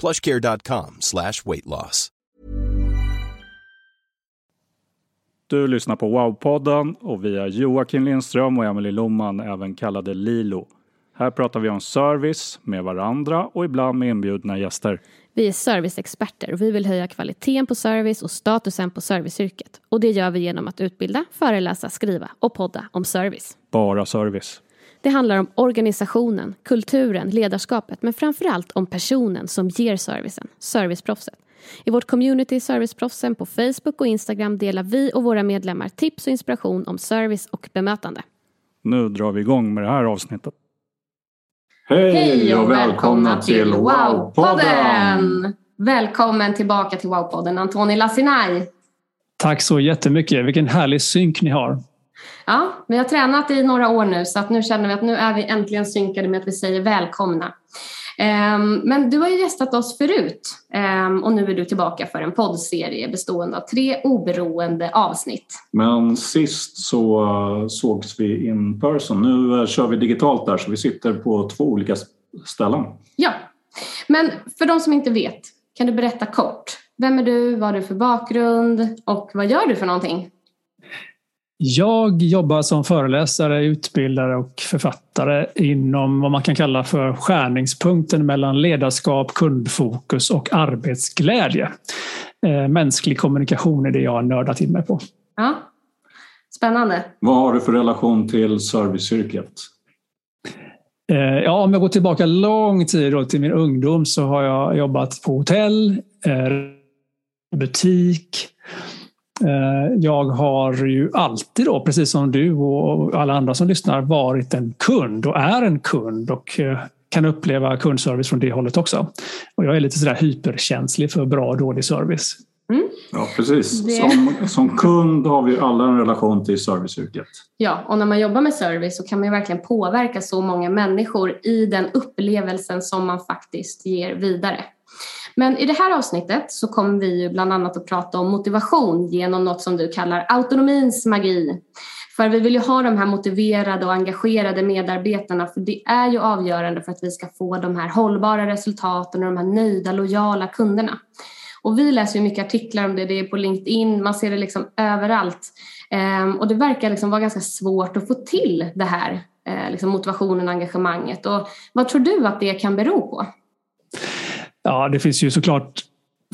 plushcare.com slash weight loss. Du lyssnar på Wow-podden och vi är Joakim Lindström och Emelie Lomman, även kallade Lilo. Här pratar vi om service med varandra och ibland med inbjudna gäster. Vi är serviceexperter och vi vill höja kvaliteten på service och statusen på serviceyrket. Och det gör vi genom att utbilda, föreläsa, skriva och podda om service. Bara service. Det handlar om organisationen, kulturen, ledarskapet men framförallt om personen som ger servicen, serviceproffset. I vårt community Serviceproffsen på Facebook och Instagram delar vi och våra medlemmar tips och inspiration om service och bemötande. Nu drar vi igång med det här avsnittet. Hej och välkomna till Wow-podden! Välkommen tillbaka till Wow-podden Antoni Lassinaj. Tack så jättemycket. Vilken härlig synk ni har. Ja, vi har tränat i några år nu så att nu känner vi att nu är vi äntligen synkade med att vi säger välkomna. Ehm, Men du har ju gästat oss förut ehm, och nu är du tillbaka för en poddserie bestående av tre oberoende avsnitt. Men sist så uh, sågs vi in person. Nu uh, kör vi digitalt där så vi sitter på två olika ställen. Ja, men för de som inte vet, kan du berätta kort? Vem är du, vad har du för bakgrund och vad gör du för någonting? Jag jobbar som föreläsare, utbildare och författare inom vad man kan kalla för skärningspunkten mellan ledarskap, kundfokus och arbetsglädje. Eh, Mänsklig kommunikation är det jag har nördat in mig på. Ja, spännande. Vad har du för relation till serviceyrket? Eh, Ja, om jag går tillbaka lång tid då till min ungdom så har jag jobbat på hotell, eh, butik. Eh, Jag har ju alltid då, precis som du och alla andra som lyssnar, varit en kund och är en kund och eh, kan uppleva kundservice från det hållet också. Och jag är lite sådär hyperkänslig för bra och dålig service. Ja, precis. Som, som kund har vi alla en relation till serviceyrket. Ja, och när man jobbar med service så kan man ju verkligen påverka så många människor i den upplevelsen som man faktiskt ger vidare. Men i det här avsnittet så kommer vi ju bland annat att prata om motivation genom något som du kallar autonomins magi. För vi vill ju ha de här motiverade och engagerade medarbetarna för det är ju avgörande för att vi ska få de här hållbara resultaten och de här nöjda, lojala kunderna. Och vi läser ju mycket artiklar om det, det är på LinkedIn, man ser det liksom överallt. Ehm, och det verkar liksom vara ganska svårt att få till det här, eh, liksom motivationen och engagemanget. Och vad tror du att det kan bero på? Ja, det finns ju såklart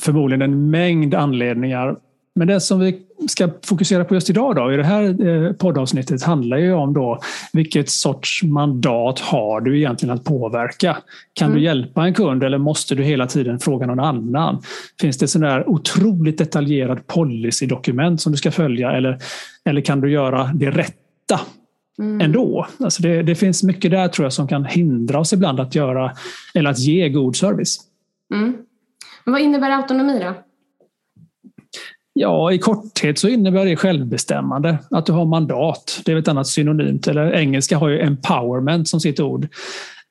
förmodligen en mängd anledningar. Men det som vi ska fokusera på just idag då, i det här eh, poddavsnittet handlar ju om då vilket sorts mandat har du egentligen att påverka? Kan Mm. du hjälpa en kund eller måste du hela tiden fråga någon annan? Finns det sån där otroligt detaljerad policydokument som du ska följa eller, eller kan du göra det rätta Mm. ändå? Alltså det, det finns mycket där tror jag som kan hindra oss ibland att göra eller att ge god service. Mm. Men vad innebär autonomi då? Ja, i korthet så innebär det självbestämmande. Att du har mandat. Det är ett annat synonymt. Eller engelska har ju empowerment som sitt ord.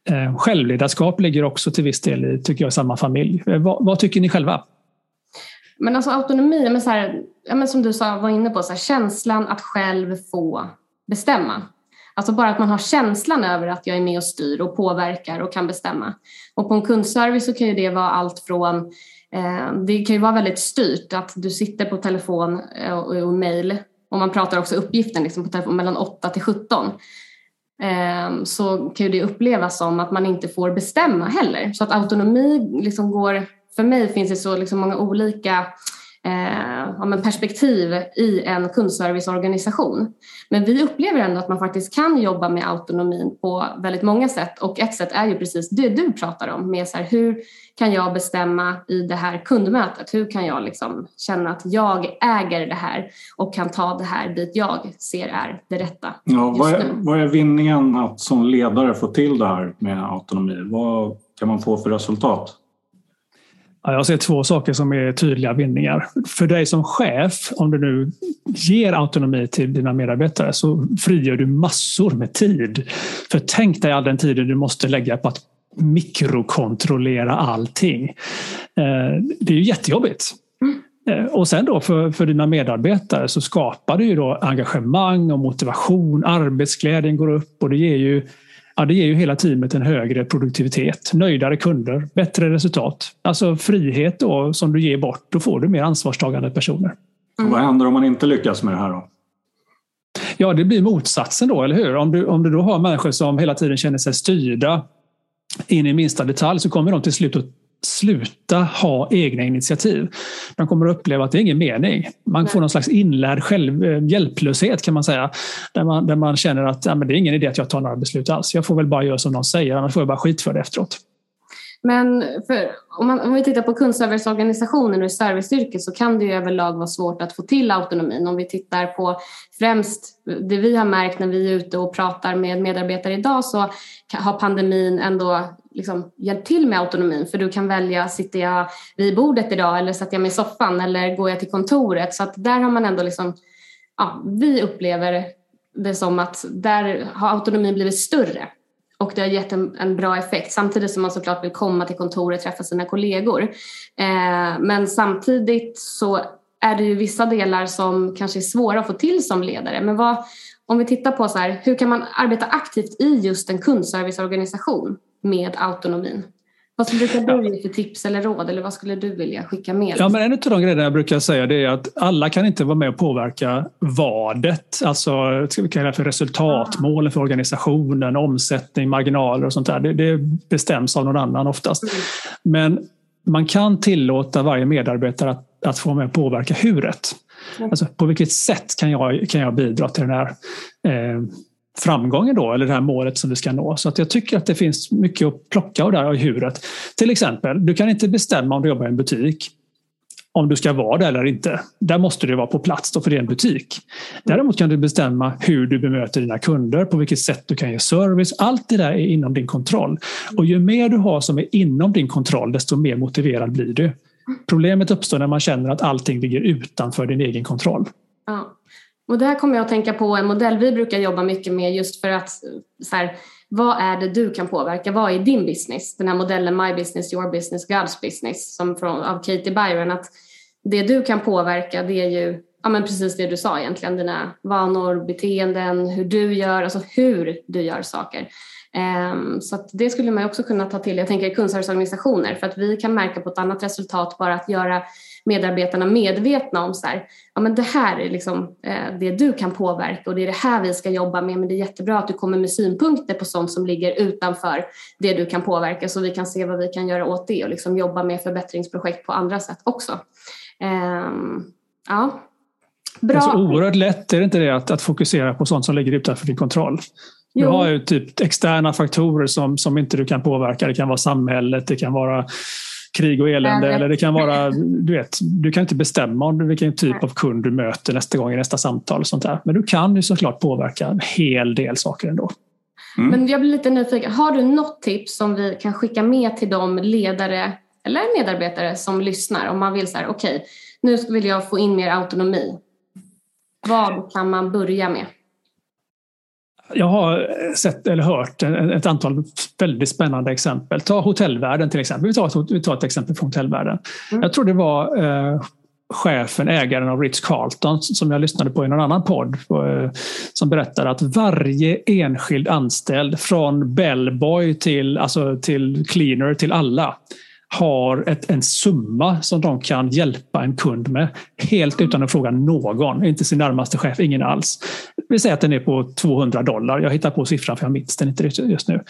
Eh, Självledarskap ligger också till viss del i, tycker jag, samma familj. Eh, Vad, vad tycker ni själva? Men alltså autonomi, men så här, ja, men som du sa, var inne på, så här, känslan att själv få bestämma. Alltså bara att man har känslan över att jag är med och styr och påverkar och kan bestämma. Och på en kundservice så kan ju det vara allt från eh, det kan ju vara väldigt styrt att du sitter på telefon eh, och, och och man pratar också uppgiften liksom på telefon mellan 8 till 17 eh, så kan ju det upplevas som att man inte får bestämma heller. Så att autonomi liksom går, för mig finns det så liksom många olika eh, perspektiv i en kundserviceorganisation. Men vi upplever ändå att man faktiskt kan jobba med autonomin på väldigt många sätt och ett sätt är ju precis det du pratar om med så här, hur kan jag bestämma i det här kundmötet? Hur kan jag liksom känna att jag äger det här och kan ta det här dit jag ser är det rätta ja, vad, är, vad är vinningen att som ledare få till det här med autonomi? Vad kan man få för resultat? Ja, jag ser två saker som är tydliga vinningar. För dig som chef, om du nu ger autonomi till dina medarbetare så frigör du massor med tid. För tänk dig all den tiden du måste lägga på att mikrokontrollera allting. Eh, det är ju jättejobbigt. Mm. Och sen då för, för dina medarbetare så skapar det ju då engagemang och motivation. Arbetsglädjen går upp och det ger ju ja, det ger ju hela teamet en högre produktivitet, nöjdare kunder, bättre resultat. Alltså frihet då som du ger bort, då får du mer ansvarstagande personer. Mm. Vad händer om man inte lyckas med det här då? Ja, det blir motsatsen då, eller hur? Om du, om du då har människor som hela tiden känner sig styrda in i minsta detalj så kommer de till slut att sluta ha egna initiativ. De kommer att uppleva att det är ingen mening. Man får någon slags inlärd själv, eh, hjälplöshet kan man säga. Där man, där man känner att ja, men det är ingen idé att jag tar några beslut alls. Jag får väl bara göra som någon säger, annars får jag bara skit för det efteråt. Men för, om, man, om vi tittar på kundserviceorganisationen och serviceyrket så kan det ju överlag vara svårt att få till autonomin. Om vi tittar på främst det vi har märkt när vi är ute och pratar med medarbetare idag så har pandemin ändå liksom hjälpt till med autonomin för du kan välja, sitter jag vid bordet idag eller sätter jag mig i soffan eller går jag till kontoret? Så att där har man ändå liksom, ja, vi upplever det som att där har autonomin blivit större och det har gett en, en, bra effekt samtidigt som man såklart vill komma till kontoret och träffa sina kollegor. Eh, men samtidigt så är det ju vissa delar som kanske är svåra att få till som ledare. Men vad, om vi tittar på så här, hur kan man arbeta aktivt i just en kundserviceorganisation med autonomin? Vad skulle du ge för tips eller råd eller vad skulle du vilja skicka med? Ja, men en av de grejerna jag brukar säga det är att alla kan inte vara med och påverka vadet. Alltså ska vi kalla för resultatmålen för organisationen, omsättning, marginaler och sånt där. Det, det bestäms av någon annan oftast. Mm. Men man kan tillåta varje medarbetare att, att få med och påverka huret. Mm. Alltså, på vilket sätt kan jag, kan jag bidra till den här eh, framgången då, eller det här målet som vi ska nå. Så att jag tycker att det finns mycket att plocka av det här huret. Till exempel, du kan inte bestämma om du jobbar i en butik om du ska vara där eller inte. Där måste du vara på plats då för det är en butik. Däremot kan du bestämma hur du bemöter dina kunder, på vilket sätt du kan ge service. Allt det där är inom din kontroll. Och ju mer du har som är inom din kontroll, desto mer motiverad blir du. Problemet uppstår när man känner att allting ligger utanför din egen kontroll. Ja. Och det här kommer jag att tänka på en modell vi brukar jobba mycket med just för att så här, vad är det du kan påverka? Vad är din business? Den här modellen My business, your business, God's business som från, av Katie Byron. Att det du kan påverka det är ju ja, men precis det du sa egentligen. Dina vanor, beteenden, hur du gör, alltså hur du gör saker. Um, så det skulle man också kunna ta till, jag tänker kundserviceorganisationer, för att vi kan märka på ett annat resultat bara att göra medarbetarna medvetna om så här, ja men det här är liksom eh, det du kan påverka och det är det här vi ska jobba med men det är jättebra att du kommer med synpunkter på sånt som ligger utanför det du kan påverka så vi kan se vad vi kan göra åt det och liksom jobba med förbättringsprojekt på andra sätt också. Eh, ja. Bra. Det är så oerhört lätt, är det inte det, att, att fokusera på sånt som ligger utanför din kontroll? Du har ju typ externa faktorer som, som inte du kan påverka. Det kan vara samhället, det kan vara krig och elände. Eller det kan vara, du, vet, du kan inte bestämma om vilken typ av kund du möter nästa gång i nästa samtal. Och sånt där. Men du kan ju såklart påverka en hel del saker ändå. Mm. Men jag blir lite nyfiken. Har du något tips som vi kan skicka med till de ledare eller medarbetare som lyssnar? Om man vill så här, okej, okay, nu vill jag få in mer autonomi. Vad kan man börja med? Jag har sett eller hört ett antal väldigt spännande exempel. Ta hotellvärlden till exempel. Vi tar ett, vi tar ett exempel från hotellvärlden. Mm. Jag tror det var eh, chefen, ägaren av Ritz Carlton som jag lyssnade på i någon annan podd eh, som berättade att varje enskild anställd från bellboy till, alltså till cleaner till alla har ett, en summa som de kan hjälpa en kund med. Helt utan att fråga någon, inte sin närmaste chef, ingen alls. Vi säger att den är på 200 dollar. Jag hittar på siffran för jag minns den inte just nu.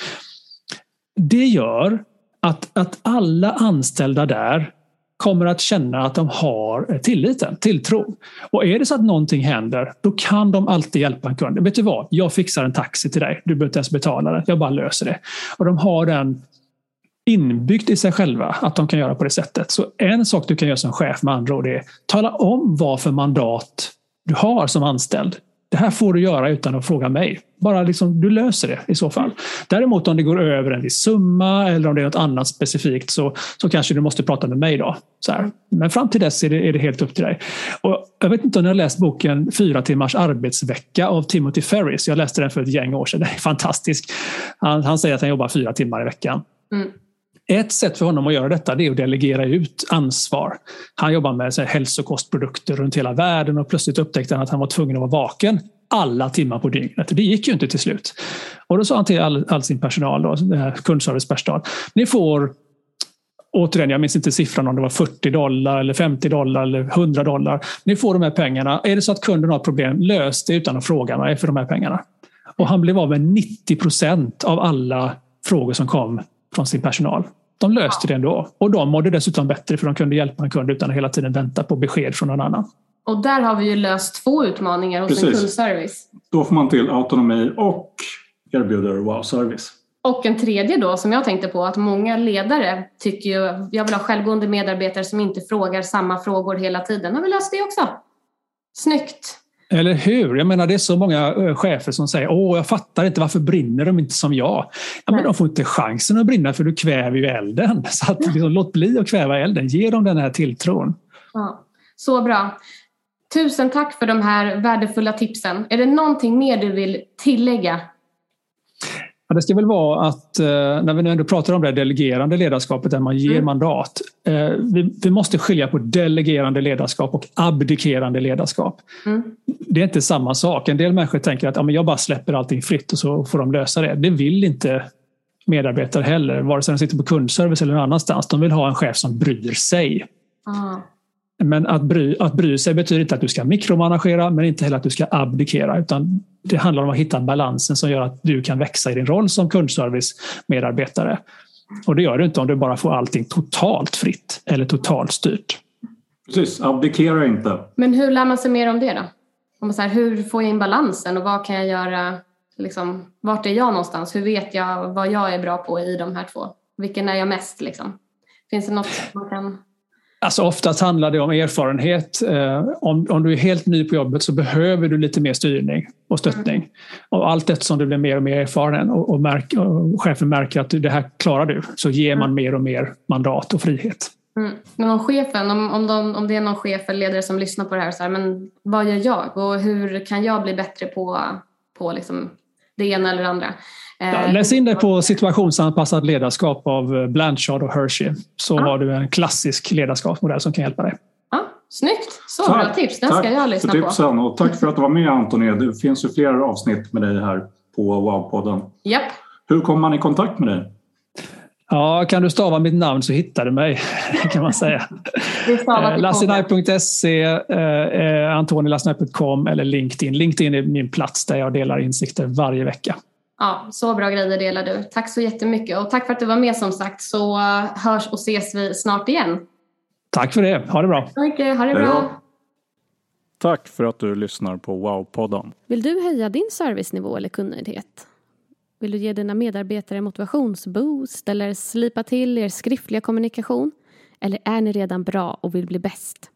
Det gör att, att alla anställda där kommer att känna att de har tilliten, tilltro. Och är det så att någonting händer, då kan de alltid hjälpa en kund. Vet du vad? Jag fixar en taxi till dig. Du behöver inte ens betala det. Jag bara löser det. Och de har den inbyggt i sig själva att de kan göra på det sättet. Så en sak du kan göra som chef med andra ord är tala om vad för mandat du har som anställd. Det här får du göra utan att fråga mig. Bara liksom, du löser det i så fall. Däremot om det går över en viss summa eller om det är något annat specifikt så, så kanske du måste prata med mig. då. Så här. Men fram till dess är det, är det helt upp till dig. Och jag vet inte om ni har läst boken Fyra timmars arbetsvecka av Timothy Ferris. Jag läste den för ett gäng år sedan. Den är fantastisk. Han, han säger att han jobbar fyra timmar i veckan. Mm. Ett sätt för honom att göra detta är att delegera ut ansvar. Han jobbar med så här, hälsokostprodukter runt hela världen och plötsligt upptäckte han att han var tvungen att vara vaken alla timmar på dygnet. Det gick ju inte till slut. Och då sa han till all, all sin personal, då, kundservicepersonal, ni får Återigen, jag minns inte siffran om det var 40 dollar, eller 50 dollar eller 100 dollar. Ni får de här pengarna. Är det så att kunden har problem, lös det utan att fråga mig för de här pengarna. Och han blev av med 90 procent av alla frågor som kom från sin personal. De löste det ändå. Och de mådde dessutom bättre för de kunde hjälpa en kund utan att hela tiden vänta på besked från någon annan. Och där har vi ju löst två utmaningar hos Precis. en kundservice. Då får man till autonomi och erbjuder wow-service. Och en tredje då som jag tänkte på att många ledare tycker ju, jag vill ha självgående medarbetare som inte frågar samma frågor hela tiden. Har vi löst det också? Snyggt! Eller hur? Jag menar det är så många chefer som säger åh jag fattar inte varför brinner de inte som jag? Ja, men de får inte chansen att brinna för du kväver ju elden. Så att, liksom, låt bli att kväva elden, ge dem den här tilltron. Ja, så bra. Tusen tack för de här värdefulla tipsen. Är det någonting mer du vill tillägga? Ja, det ska väl vara att eh, när vi nu ändå pratar om det delegerande ledarskapet där man ger mm. mandat. Eh, vi, vi, måste skilja på delegerande ledarskap och abdikerande ledarskap. Mm. Det är inte samma sak. En del människor tänker att ja, men jag bara släpper allting fritt och så får de lösa det. Det vill inte medarbetare heller, vare sig de sitter på kundservice eller någon annanstans. De vill ha en chef som bryr sig. Ah. Men att bry, att bry sig betyder inte att du ska mikromanagera men inte heller att du ska abdikera utan det handlar om att hitta balansen som gör att du kan växa i din roll som kundservice-medarbetare. Och det gör du inte om du bara får allting totalt fritt eller totalt styrt. Precis, abdikera inte. Men hur lär man sig mer om det då? Om så här, hur får jag in balansen och vad kan jag göra? Liksom, vart är jag någonstans? Hur vet jag vad jag är bra på i de här två? Vilken är jag mest? Liksom? Finns det något man kan Alltså oftast handlar det om erfarenhet. Eh, om, om du är helt ny på jobbet så behöver du lite mer styrning och stöttning. Mm. Och allt eftersom du blir mer och mer erfaren och, och, märk, och chefen märker att det här klarar du så ger man mm. mer och mer mandat och frihet. Mm. Men om chefen, om, om, de, om det är någon chef eller ledare som lyssnar på det här, så här, men vad gör jag och hur kan jag bli bättre på, på liksom det ena eller det andra? Ja, eh, läs in dig på situationsanpassat ledarskap av eh, Blanchard och Hershey så ja. har du en klassisk ledarskapsmodell som kan hjälpa dig. Ja, snyggt! Så tack, bra tips, den ska jag lyssna för tipsen. på. Och tack för att du var med Antonia. Det finns ju flera avsnitt med dig här på Wow-podden. Japp. Hur kommer man i kontakt med dig? Ja, kan du stava mitt namn så hittar du mig, kan man säga. Eh, Lassinaj.se, eh, antonilassinaj.com eller LinkedIn. LinkedIn är min plats där jag delar insikter varje vecka. Ja, så bra grejer delar du. Tack så jättemycket och tack för att du var med som sagt så hörs och ses vi snart igen. Tack för det. Ha det bra. Mycket. Ha det bra. Tack för att du lyssnar på Wow-podden. Vill du höja din servicenivå eller kundnöjdhet? Vill du ge dina medarbetare motivationsboost eller slipa till er skriftliga kommunikation? Eller är ni redan bra och vill bli bäst?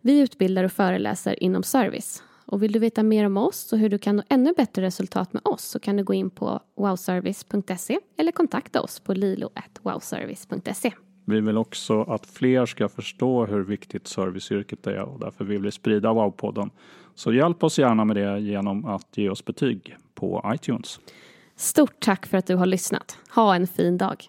Vi utbildar och föreläser inom service och vill du veta mer om oss och hur du kan nå ännu bättre resultat med oss så kan du gå in på wowservice.se eller kontakta oss på lilo.wowservice.se. Vi vill också att fler ska förstå hur viktigt serviceyrket är och därför vill vi sprida Wow-podden. Så hjälp oss gärna med det genom att ge oss betyg på iTunes. Stort tack för att du har lyssnat. Ha en fin dag.